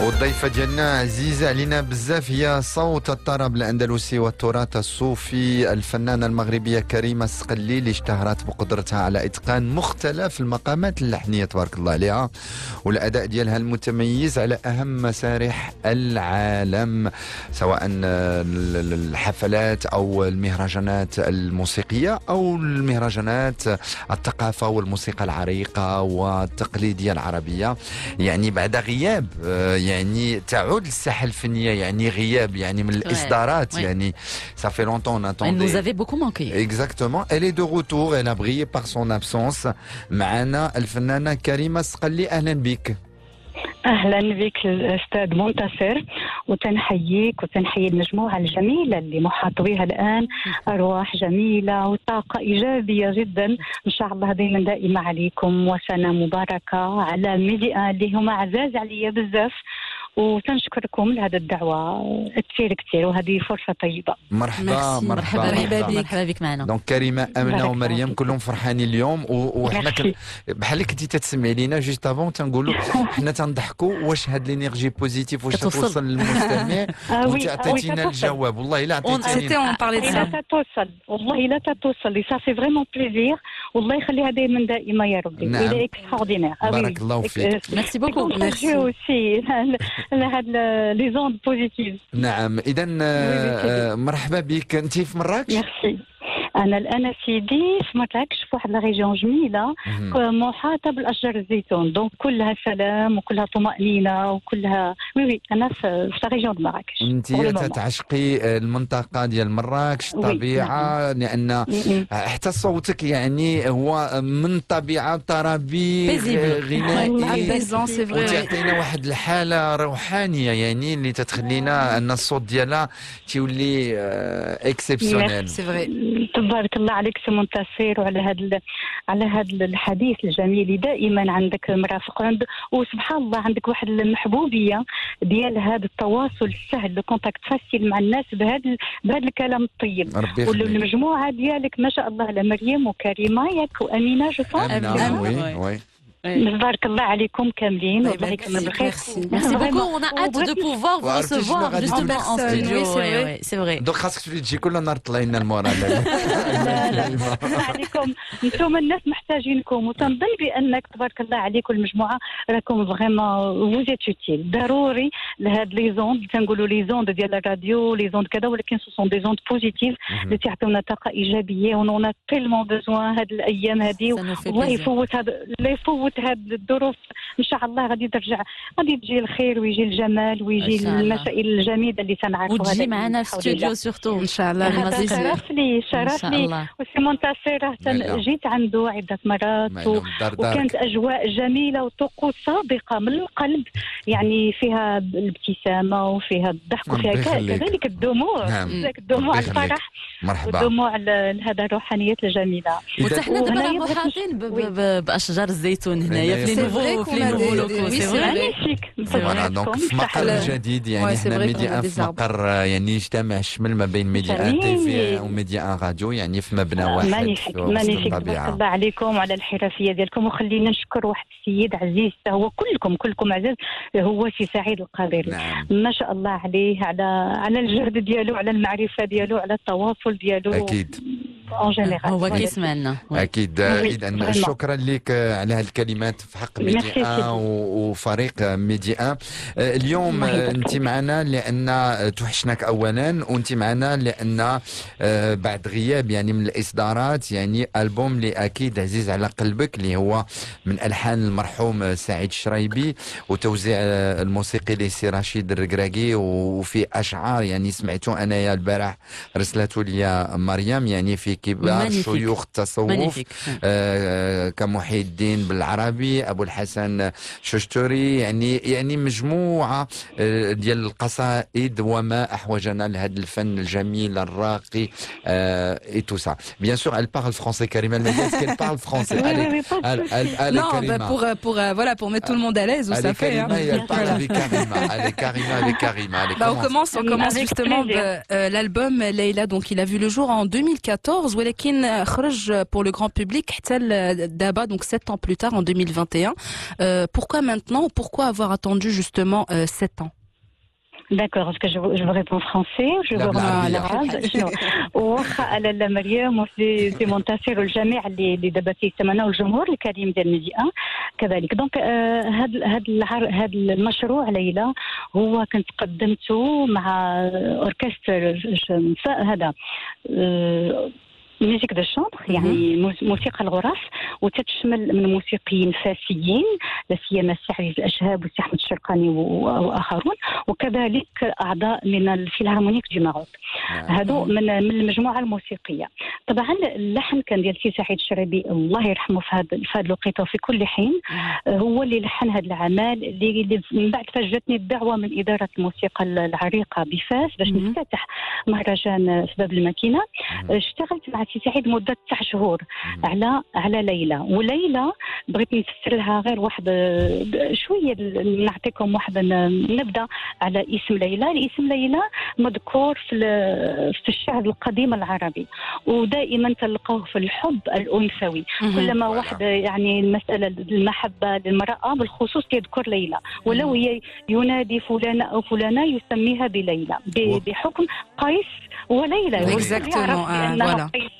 والضيفة ديالنا عزيزة علينا بزاف هي صوت الطرب الأندلسي والتراث الصوفي الفنانة المغربية كريمة السقلي اللي اشتهرت بقدرتها على إتقان مختلف المقامات اللحنية تبارك الله عليها والأداء ديالها المتميز على أهم مسارح العالم سواء الحفلات أو المهرجانات الموسيقية أو المهرجانات الثقافة والموسيقى العريقة والتقليدية العربية. يعني بعد غياب يعني تعود للساحه الفنيه يعني غياب يعني من الإصدارات يعني صافي لونتون اتوندي nous avez beaucoup manqué. Exactement. Elle est de retour elle a brillé par son absence. معنا الفنانه كريمه السقلي أهلا بك أهلا بك الأستاذ منتصر وتنحييك وتنحيي المجموعه الجميلة اللي محاط بها الآن أرواح جميلة وطاقة إيجابية جدا. إن شاء الله دائما دائما عليكم وسنة مباركة على ميديا اللي هما عزاز عليا بزاف. وتنشكركم لهذه الدعوة. كثير كثير وهذه فرصة طيبة. مرحبا مرحبا مرحبا. بك. مرحبا بك. معنا donc كريمة أمنة ومريم كلهم فرحانين اليوم. وحنا كن... بحال كنتي تتسمعي لينا juste avant تنقولوا حنا تنضحكوا واش هاد l'énergie positive واش توصل للمستمع. وانت عطيتينا الجواب. والله إلا عطيتينا لا تتوصل. والله لا تتوصل. لي ça fait vraiment plaisir والله يخليها دائما دائما يا ربي. نعم. إلى extraordinaire بارك الله فيك. merci beaucoup merci لهاد les ondes positives نعم. اذا مرحبا بك. أنت في مراكش؟ ميرسي أنا الآن سيدي في مراكش في واحد la région جميلة. محاطه بالاشجار الزيتون. donc كلها سلام وكلها طمأنينة وكلها oui oui أنا في la région de مراكش. أنت تتعشقي المنطقة ديال مراكش الطبيعة نعم. لأن حتى صوتك يعني هو من طبيعة طربي غنائي. وتعطينا واحد الحالة روحانية يعني اللي تتخلينا أن الصوت ديالها تيولي exceptionnel c'est vrai تبارك الله عليك سي منتصر وعلى هذا على هذا الحديث الجميل. دائما عندك مرافق وسبحان الله عندك واحد المحبوبية ديال هذا التواصل السهل le contact facile مع الناس بهذا بهذا الكلام الطيب. والمجموعه ديالك ما شاء الله على مريم وكريمة ياك وأمينة جو وي وي. بارك الله عليكم كاملين والله يكمل بالخير Merci. beaucoup. On a hâte de pouvoir vous recevoir justement en studio. C'est vrai. donc خاصك تولي تجي كل نهار تطلعي لنا ال moral عليكم أنتم الناس محتاجينكم. وتنظن بأنك تبارك الله عليكم المجموعة. راكم vraiment vous êtes utiles ضروري لهاد les ondes تنقولوا les ondes ديال الراديو les ondes كذا ولكن ce sont des ondes positives اللي تعطيونا طاقة إيجابية. on en a tellement besoin هاد الأيام هذه الله يفوت هذا لا يفوت هاد الظروف. إن شاء الله غادي ترجع غادي تجي الخير ويجي الجمال ويجي المسائل الجميلة اللي تنعرفوها وتجي معنا في الاستوديو surtout إن شاء الله. شرف لي شرف لي وسي منتصر جيت عنده عدة مرات و... وكانت أجواء جميلة وطقوس صادقة من القلب. يعني فيها الابتسامة وفيها الضحك وفيها كذلك الدموع. نعم. الدموع الفرح. مرحبا. ودموع هذا الروحانيات الجميلة. وحتى حنا دابا محاطين بأشجار الزيتون. هنايا في لي نوفو في لي نوفو لوكو سي فوالا دونك في مقر جديد يعني هنا ميديا في مقر يعني يجتمع الشمل ما بين ميديا ان تي في وميديا ان راديو يعني في مبنى واحد magnifique magnifique الله عليكم وعلى الحرفيه ديالكم وخلينا نشكر واحد السيد عزيز هو كلكم كلكم عزيز هو سي سعيد القادري نعم. ما شاء الله عليه على على الجهد ديالو على المعرفه ديالو على التواصل ديالو أكيد en général هو كيسمعنا أكيد. اذا شكرا لك على هذه الكلمات في حق ميديا وفريق ميديا. اليوم أنت معنا لأن توحشناك اولا وأنت معنا لأن بعد غياب يعني من الإصدارات يعني ألبوم اللي أكيد عزيز على قلبك اللي هو من ألحان المرحوم سعيد الشرايبي وتوزيع الموسيقي لسي رشيد الركراكي وفي أشعار يعني سمعته انايا البارح رسلته لي مريم يعني في كبار شيوخ التصوف آه كمحي الدين بالعربي ابو الحسن ششتوري يعني يعني مجموعه آه ديال القصائد وما احوجنا لهذا الفن الجميل الراقي آه et tout ça. Bien sûr, elle parle français, Karima. Elle est-ce qu'elle parle français oui, allez, oui, oui, allez, allez, allez, Non, bah pour, pour, euh, voilà, pour mettre tout le monde à l'aise, où allez, ça fait. Karima, hein. elle parle avec Karima. Allez, Karima, avec Karima. Allez, Bah, on commence. commence, on commence Avec justement plaisir. bah, euh, l'album Leila. Donc, il a vu le jour en 2014. 2014 ولكن خرج pour le grand public حتى دابا donc 7 ans plus tard en 2021 euh, pourquoi maintenant pourquoi avoir attendu justement 7 ans? D'accord, est-ce que je, je vous réponds français je vous réponds العرب شنو واخا على لا مريم سي منتصر الجميع اللي اللي دابا تيسمعنا والجمهور الكريم ديال الميديا كذلك donc هذا هذا هذا المشروع ليلى هو كنت قدمته مع orchestre هذا musique de chambre يعني موسيقى الغرف وتتشمل من موسيقيين فاسيين لا سيما السي عزيز الاشهاب والسي أحمد الشرقاني وآخرون وكذلك أعضاء من ال philharmonique du Maroc. هادو من من المجموعة الموسيقية. طبعا اللحن كان ديال سي سعيد الشريبي الله يرحمه في هذا في هذا الوقيتة وفي كل حين هو اللي لحن هذا العمل اللي من بعد فاجتني الدعوة من إدارة الموسيقى العريقة بفاس باش نفتتح مهرجان بباب الماكينة اشتغلت مع سعيد مدة تسع شهور. على على ليلى. وليلى بغيت نفسر لها غير واحد شوية نعطيكم واحد نبدأ على اسم ليلى. الاسم ليلى مذكور في في الشعر القديم العربي ودائما تلقاه في الحب الأنثوي. كلما واحد يعني المسألة المحبة للمرأة بالخصوص يذكر ليلى. ولو هي ينادي فلان أو فلانة يسميها بليلى بحكم قيس وليلى. يعرف قيس.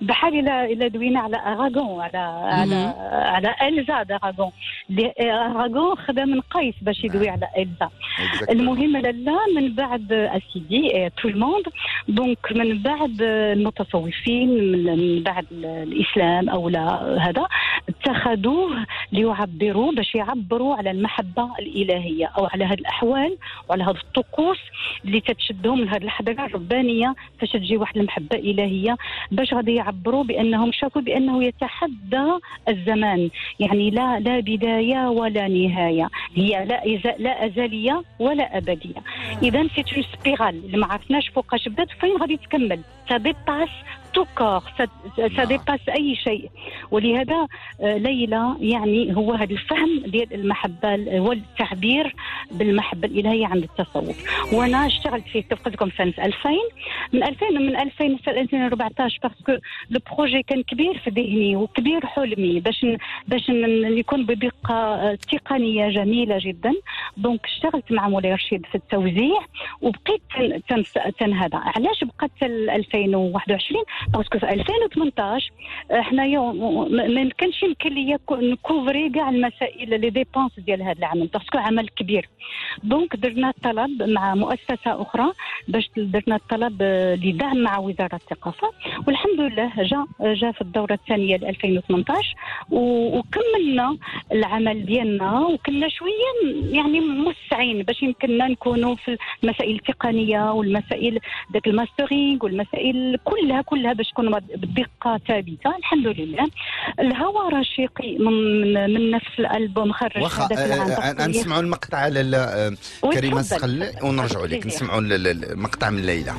بحال إلى إلى دوينا على أراغون على على على إلزا داراغون أراغون. خدا من قيس باش يدوي على إلزا. المهم لالا من بعد أسيدي tout le monde donc من بعد المتصوفين من بعد الإسلام أو لا هذا اتخذوه ليعبروا باش يعبروا على المحبة الإلهية أو على هذه الأحوال وعلى هذه الطقوس اللي تتشدهم من هذه الحضارة الربانية فاش تجي واحد المحبة إلهية باش غادي يعبروا بأنهم شافوا بأنه يتحدى الزمان. يعني لا لا بداية ولا نهاية. هي لا لا أزلية ولا أبدية. اذا c'est une spirale اللي ما عرفناش فوقاش بدات فين غادي تكمل؟ ça dépasse tout court ça dépasse أي شيء. ولهذا ليلى يعني هو هذا الفهم ديال المحبة والتعبير بالمحبة الإلهية عند التصوف. وأنا اشتغلت فيه كيف قلت لكم سنة 2000 من 2000 من 2000 ل 2014 parce que le projet كان كبير في ذهني وكبير حلمي باش باش يكون بدقه تقنية جميلة جدا. donc اشتغلت مع مولاي رشيد في التوزيع وبقيت تنهضى علاش بقات 2021 parce que في 2018 حنايا ما كانش يمكن ليا نcouvري كاع المسائل les dépenses ديال هذا العمل parce que عمل كبير. donc درنا الطلب مع مؤسسة أخرى باش درنا الطلب لدعم مع وزارة الثقافة. والحمد لله جا جا في الدورة الثانية ل 2018 وكملنا العمل ديالنا وكنا شوية يعني موسعين باش يمكننا نكونوا في المسائل التقنية والمسائل ذاك الماسترينغ والمسائل كلها كلها باش تكون بدقة ثابتة الحمد لله الهوى رشيقي من, من نفس الألبوم خرج هذاك العام نسمعوا المقطع على كريمه سخل ونرجعوا لك. نسمعوا المقطع من ليلى.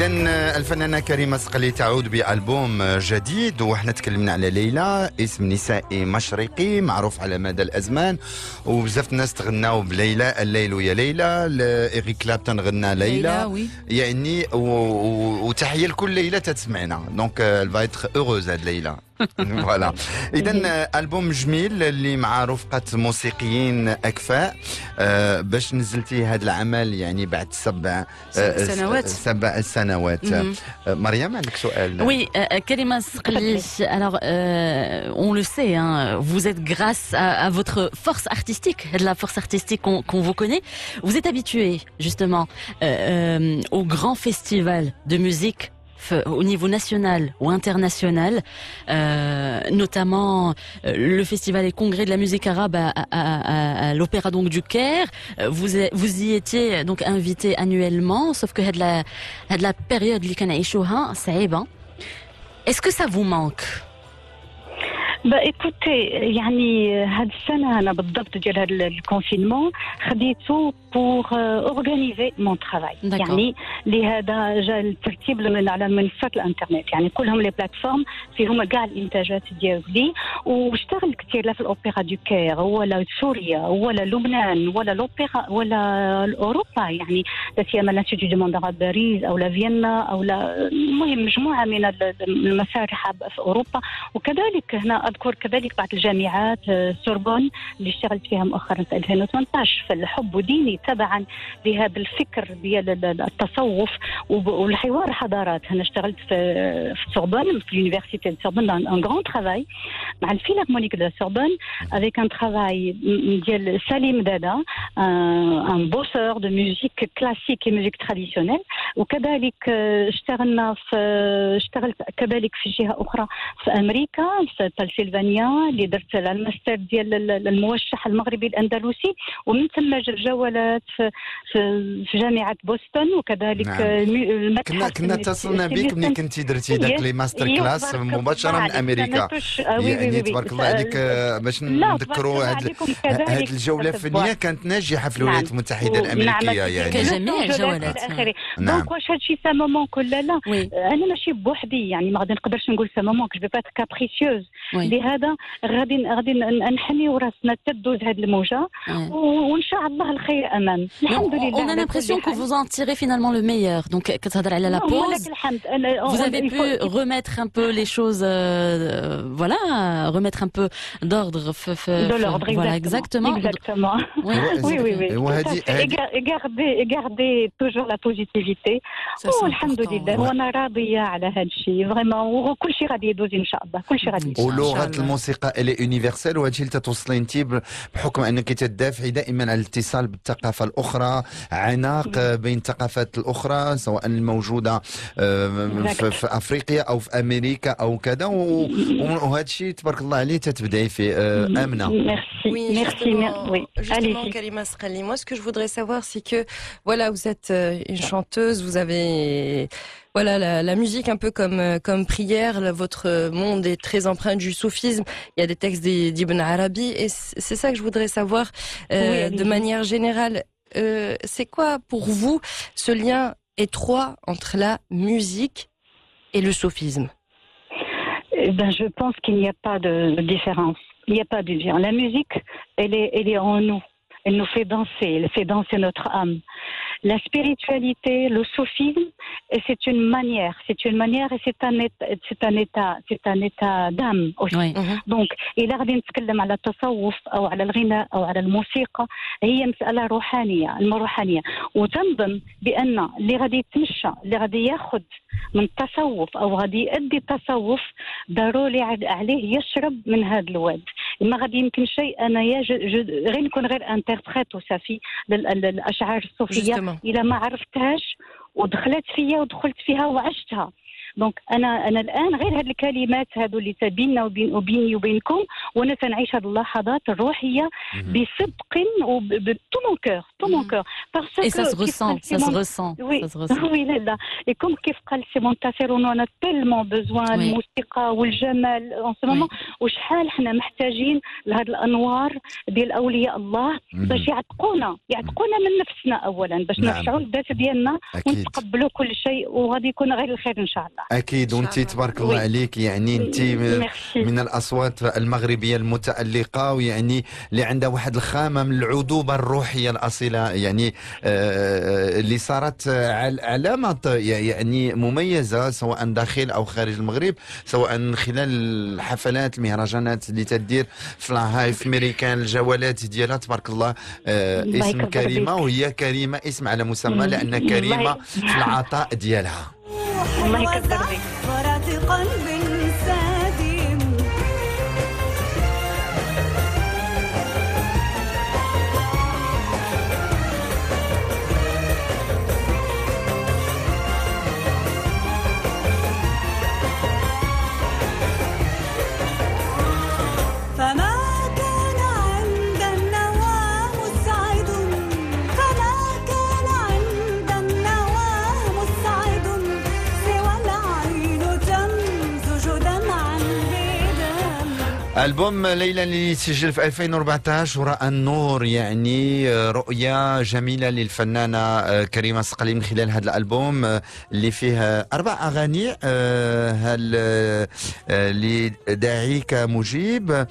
إذا الفنانة كريمة سقلي تعود بألبوم جديد وحنا تكلمنا على ليلى اسم نسائي مشرقي معروف على مدى الأزمان وبزاف الناس تغناو بليلى الليل ويا ليلى إيريك كلابتون غنى ليلى. يعني وتحية لكل ليلى تسمعنا دونك الفايتر اوروز هاد ليلى فوالا اذا البوم جميل اللي مع رفقه موسيقيين اكفاء آه باش نزلتي هذا العمل يعني بعد سبع آه سنوات سبع سنوات آه مريم عندك سؤال Oui, euh, Karima Sqalish, alors euh, on le sait, hein, vous êtes grâce à, à, votre force artistique, de la force artistique qu'on qu vous connaît, vous êtes habitué justement euh, au grand festival de musique au niveau national ou international, euh, notamment euh, le festival et congrès de la musique arabe à, à, à, à l'Opéra donc du Caire. Vous vous y étiez donc invité annuellement, sauf que de la de la période اللي كان Est-ce que ça vous manque? Écoutez, يعني هاد السنة أنا بالضبط ديال هاد ال confinement خديته pour organiser mon travail. يعني لهذا جا الترتيب من على منصات الإنترنت. يعني كلهم les plateformes فيهم كاع الإنتاجات ديالي. واشتغل كثير لا في الأوبرا du Caire ولا سوريا ولا لبنان ولا الاوبرا ولا اوروبا يعني لا سيما l'Institut du monde باريس أو لا فيينا أو لا المهم مجموعة من المسارح في أوروبا. وكذلك هنا اذكر كذلك بعض الجامعات سوربون اللي اشتغلت فيها مؤخرا في 2018 فالحب ديني تبعا لهذا الفكر ديال التصوف والحوار حضارات أنا اشتغلت في سوربون في de Sorbonne un, un grand travail مع ال philharmonique de Sorbonne avec un travail ديال سليم دادا compositeur de musique classique et musique traditionnelle. وكذلك اشتغلنا في اشتغلت كذلك في جهة أخرى في أمريكا في بنسلفانيا اللي درت الماستر ديال الموشح المغربي الأندلسي ومن ثم جولات في, في جامعة بوسطن وكذلك نعم. المتحف كنا كنا اتصلنا بك ملي كنتي درتي داك les master class مباشرة من أمريكا. يعني تبارك الله عليك باش نذكروا هذه الجولة الفنية كانت ناجحة في الولايات نعم. المتحدة الأمريكية يعني. كجميع الجولات. نعم. Donc واش هادشي ça vous manque tout cela؟ أنا ماشي بوحدي يعني ما غادي نقدرش نقول ça me manque j'suis pas capricieuse لهذا غادي غادي نحميو راسنا تدوز هذه الموجه وان شاء الله الخير امام الحمد لله on a l'impression que vous en tirez finalement le meilleur donc كتهضر على la pause vous avez pu remettre un peu les choses euh, voilà remettre un peu d'ordre de l'ordre voilà exactement exactement oui oui oui et garder et garder toujours la positivité والحمد لله وانا راضيه على هذا الشيء فريمون وكل شيء غادي يدوز ان شاء الله كل شيء غادي يدوز ولغه الموسيقى الي يونيفرسال وهذا الشيء اللي تتوصلي أنت بحكم أنك تدافعي دائما على الاتصال بالثقافة الأخرى عناق بين الثقافات الأخرى سواء الموجودة في أفريقيا أو في أمريكا أو كذا وهذا الشيء تبارك الله عليه تتبداي في آمنة. Merci, merci, oui. Justement, Karima Srali, moi, ce que je voudrais savoir, c'est que, voilà, vous êtes une chanteuse, vous avez voilà la, la, musique un peu comme comme prière. Votre monde est très empreint du soufisme. Il y a des textes d'Ibn Arabi et c'est ça que je voudrais savoir euh, oui, de manière générale. Euh, c'est quoi pour vous ce lien étroit entre la musique et le soufisme? Eh ben, je pense qu'il n'y a pas de différence. Il n'y a pas de différence. La musique, elle est, elle est en nous. Elle nous fait danser. Elle fait danser notre âme. La spiritualité, le soufisme, c'est une manière, c'est une manière et c'est un état, c'est un état, c'est un état d'âme aussi. Oui. donc إلا غادي نتكلم على التصوف أو على الغناء أو على الموسيقى هي مسألة روحانية المروحانية وتنظن بأن اللي غادي يتمشى اللي غادي ياخذ من التصوف أو غادي يؤدي التصوف ضروري عليه يشرب من هذا الواد ما غادي يمكنش. انايا غير نكون غير interprète وصافي للأشعار الصوفية. إلا ما عرفتهاش ودخلت فيا ودخلت فيها وعشتها. donc أنا أنا الآن غير هذه الكلمات هذو اللي بيننا وبين وبيني وبينكم وأنا تنعيش هذه اللحظات الروحية بصدق وب tout mon cœur tout mon cœur parce que et ça se ressent ça se ressent oui لا لا et comme كيف قال سيمون تاسيرون on a tellement besoin الموسيقى والجمال en ce moment وشحال حنا محتاجين لهذه الانوار ديال اولياء الله باش يعتقونا. يعتقونا من نفسنا اولا باش. نرجعوا للذات ديالنا ونتقبلوا كل شيء وغادي يكون غير الخير إن شاء الله. أكيد وانت تبارك الله عليك يعني انت من الأصوات المغربية المتألقة ويعني اللي عندها واحد الخامة من العذوبة الروحية الأصيلة يعني اللي صارت علامه يعني مميزة سواء داخل أو خارج المغرب سواء خلال الحفلات المهرجانات اللي تدير في لاهاي في ميريكان الجولات ديالها تبارك الله اسم كريمة وهي كريمة اسم على مسمى لأن كريمة في العطاء ديالها. الله يكثر بك ألبوم ليلى اللي سجل في 2014 ورأى النور يعني رؤية جميلة للفنانة آه، كريمة الصقلي من خلال هذا الألبوم آه، اللي فيه أربع أغاني هل اللي داعيك مجيب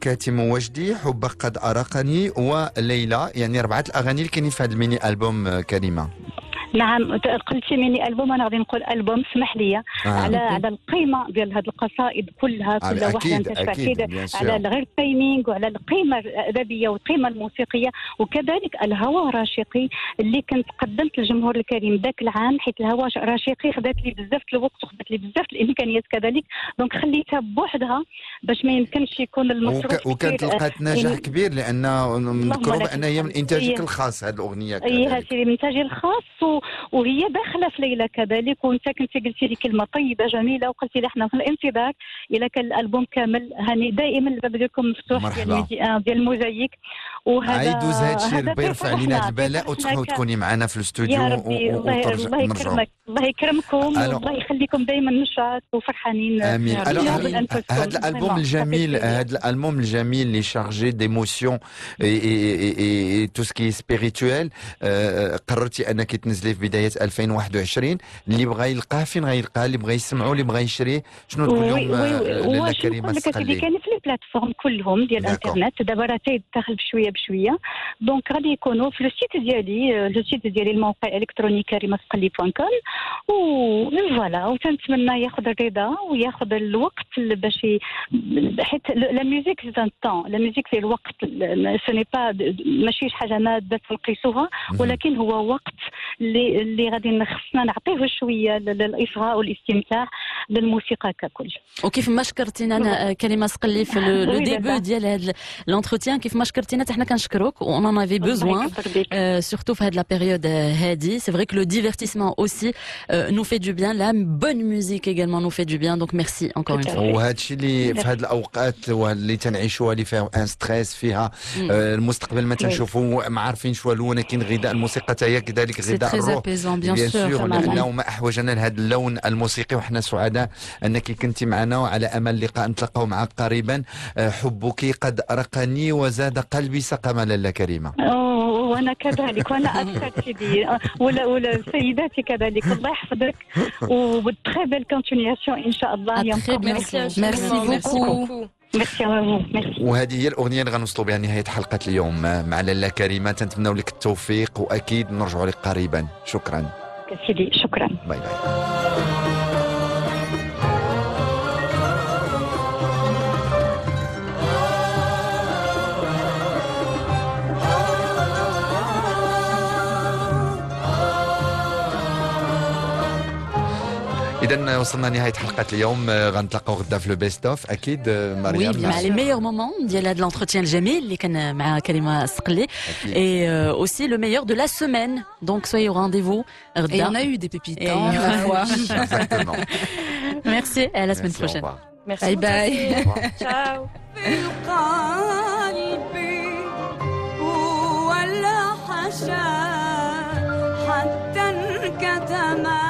كاتم وجدي حبك قد أرقني وليلى يعني أربعة الأغاني اللي كاينين في هذا ال mini album كريمة. نعم قلتي mini album أنا غادي نقول ألبوم اسمح لي آه. على على القيمة ديال هذه القصائد كلها كل واحدة انت على غير ال timing وعلى القيمة الأدبية والقيمة الموسيقية وكذلك الهوى راشقي اللي كنت قدمت للجمهور الكريم ذاك العام حيث الهوى راشقي خدات لي بزاف الوقت وخدات لي بزاف الإمكانيات كذلك. donc خليتها بوحدها باش ما يمكنش يكون المصروف وكانت لقات نجاح كبير لأن نذكروا بان هي من إنتاجك الخاص هذه الأغنية هي هذه من إنتاجي الخاص وهي داخلة في ليلى كذلك وانت كنت قلتي لي كلمة طيبة جميلة وقلتي لي إحنا في الانتظار إلى كان الألبوم كامل. هاني دائما الباب ديالكم مفتوح ديال ديال الموزايك وهذا عيدوز هذا الشيء ربي يرفع علينا البلاء وتروحوا تكوني معنا في الاستوديو الله يكرمك الله يكرمكم والله يخليكم دائما نشاط وفرحانين. آمين. هذا الألبوم الجميل هذا الألبوم الجميل اللي chargé d'émotions et tout ce qui est spirituel قررتي أنك تنزلي في بداية 2021 اللي بغى يلقاه فين غيلقاه اللي بغى يسمعوا اللي بغى يشريه شنو تقول لهم لاله كريمه الصقلي كاين في les. plateformes كلهم ديال الإنترنت دابا راه تيدخل بشوية بشوية. donc غادي يكونوا في ال site ديالي le site ديالي الموقع الالكتروني كريمه الصقلي point com. voilà وتنتمنى ياخذ الرضا وياخذ الوقت باش حيت la musique c'est un temps la musique c'est الوقت ce n'est pas ماشي شي حاجة مادة تنقيسوها ولكن هو وقت اللي اللي غادي خصنا نعطيه شوية للإصغاء والاستمتاع للموسيقى ككل. وكيف ما شكرتينا أنا كريمة الصقلي في le début ديال هذا l'entretien كيف ما شكرتينا حنا كنشكروك on en avait besoin surtout في هاد la période هادي. c'est vrai que le divertissement aussi nous fait du bien la bonne musique également nous fait du bien donc merci encore une fois وهذا الشيء اللي في هاد الأوقات اللي تنعيشوها اللي فيها un stress فيها المستقبل ما تنشوفوا ما عارفين شو ولكن غذاء الموسيقى حتى هي كذلك غذاء bien sûr لأنه ما أحوجنا لهذا اللون الموسيقي وحنا سعداء أنك كنت معنا وعلى أمل لقاء نتلاقاو معك قريبا. حبك قد أرقني وزاد قلبي سقما لاله كريمه وأنا كذلك وأنا أكثر سيدي ولا ولا سيداتي كذلك. الله يحفظك. و très belle continuation إن شاء الله. يوم merci beaucoup merci وهذه هي الأغنية اللي غنوصلوا بها نهاية حلقة اليوم. مع لاله كريمة تنتمنوا لك التوفيق وأكيد نرجعوا لك قريبا شكرا. سيدي شكرا. bye bye. اذا وصلنا نهاية حلقة اليوم. غنتلاقاو غدا في le best of أكيد مريم. مع les meilleurs moments ديال هذا l'entretien الجميل اللي كان مع كريمه السقلي اي اوسي لو ميور دو لا سيمين دونك سوي au rendez-vous غدا et on a eu des pépites Exactement. Merci et à la semaine prochaine. Merci. Bye bye. Ciao. حتى انكتما